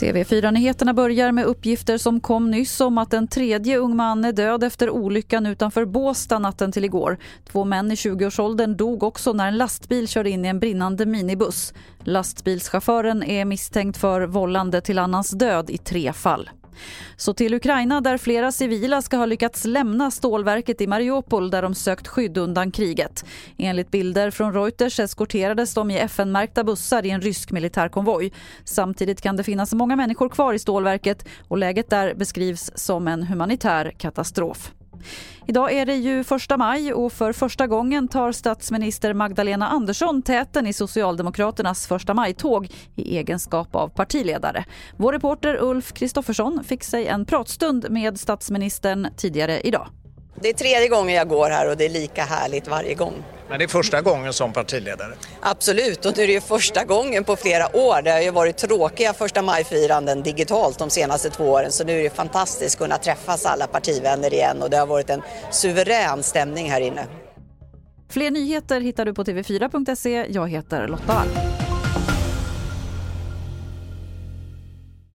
TV4-nyheterna börjar med uppgifter som kom nyss om att en tredje ung man är död efter olyckan utanför Båstad natten till igår. Två män i 20-årsåldern dog också när en lastbil körde in i en brinnande minibuss. Lastbilschauffören är misstänkt för vållande till annans död i tre fall. Så till Ukraina där flera civila ska ha lyckats lämna stålverket i Mariupol där de sökt skydd undan kriget. Enligt bilder från Reuters eskorterades de i FN-märkta bussar i en rysk militärkonvoj. Samtidigt kan det finnas många människor kvar i stålverket och läget där beskrivs som en humanitär katastrof. Idag är det ju första maj och för första gången tar statsminister Magdalena Andersson täten i Socialdemokraternas första maj-tåg i egenskap av partiledare. Vår reporter Ulf Kristoffersson fick sig en pratstund med statsministern tidigare idag. Det är tredje gången jag går här och det är lika härligt varje gång. Men det är första gången som partiledare? Absolut, och nu är det ju första gången på flera år. Det har ju varit tråkiga första majfiranden digitalt de senaste två åren så nu är det fantastiskt att kunna träffas alla partivänner igen och det har varit en suverän stämning här inne. Fler nyheter hittar du på tv4.se. Jag heter Lotta Wall.